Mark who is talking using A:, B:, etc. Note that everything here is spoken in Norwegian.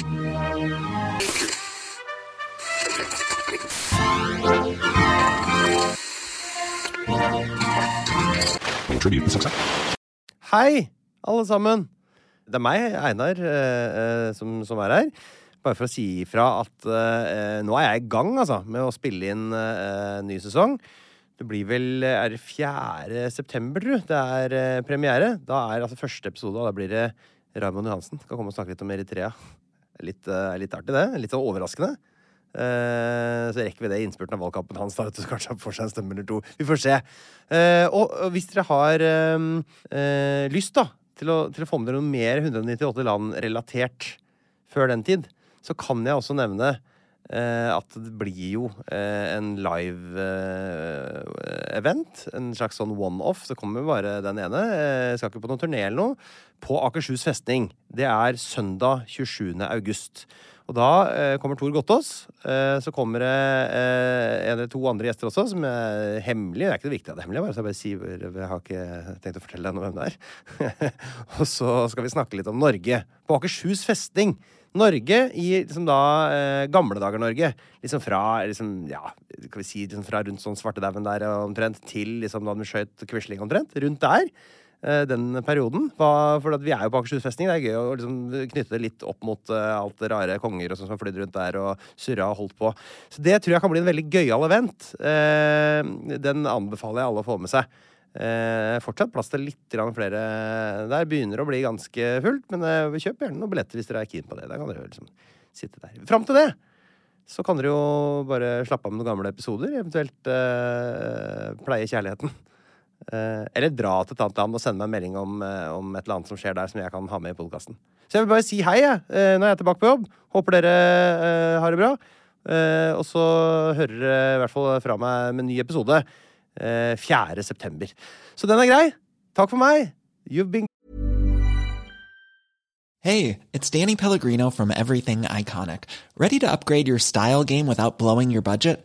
A: Hei, alle sammen. Det er meg, Einar, eh, eh, som, som er her. Bare for å si ifra at eh, nå er jeg i gang altså, med å spille inn eh, ny sesong. Det blir vel er det 4. september, tror. Det er eh, premiere. Da er altså første episode, og da blir det Raymond Johansen. Skal komme og snakke litt om Eritrea. Litt, eh, litt artig, det. Litt sånn overraskende. Uh, så rekker vi det i innspurten av valgkampen hans. Da, så kanskje han får seg en stemme eller to. Vi får se. Uh, og, hvis dere har eh, lyst da, til å, til å få med dere noe mer 198 land-relatert før den tid, så kan jeg også nevne at det blir jo eh, en live eh, event. En slags sånn one-off. Det kommer bare den ene. Eh, skal ikke på noen turné eller noe. På Akershus festning. Det er søndag 27. august. Og da eh, kommer Tor Gottaas. Eh, så kommer det eh, en eller to andre gjester også, som er hemmelige. Det er ikke det viktige at det er hemmelig, bare så jeg bare sier Jeg har ikke tenkt å fortelle deg noe hvem det er. og så skal vi snakke litt om Norge. På Akershus festning. Norge i liksom da eh, gamle dager Norge. Liksom fra liksom, ja, skal vi si liksom fra rundt sånn svartedauden der omtrent til liksom da de skjøt Quisling omtrent. Rundt der. Eh, Den perioden. For vi er jo på Akershus festning. Det er gøy å liksom knytte det litt opp mot eh, alt det rare konger og sånn som har flydd rundt der og surra og holdt på. Så det tror jeg kan bli en veldig gøyal event. Eh, Den anbefaler jeg alle å få med seg. Fortsatt plass til litt flere der. Begynner å bli ganske fullt, men kjøp gjerne noen billetter hvis dere er keen på det. Da kan dere jo liksom sitte der. Fram til det så kan dere jo bare slappe av med noen gamle episoder. Eventuelt pleie kjærligheten. Eh, eller dra til et annet land og sende meg en melding om, eh, om et eller annet som skjer der, som jeg kan ha med i podkasten. Så jeg vil bare si hei, jeg. når jeg er tilbake på jobb. Håper dere eh, har det bra. Eh, og så hører dere i hvert fall fra meg med en ny episode eh, 4. september. Så den er grei. Takk for meg. You've been
B: Hey, it's Danny Pellegrino from Everything Iconic. Ready to upgrade your style game without blowing your budget?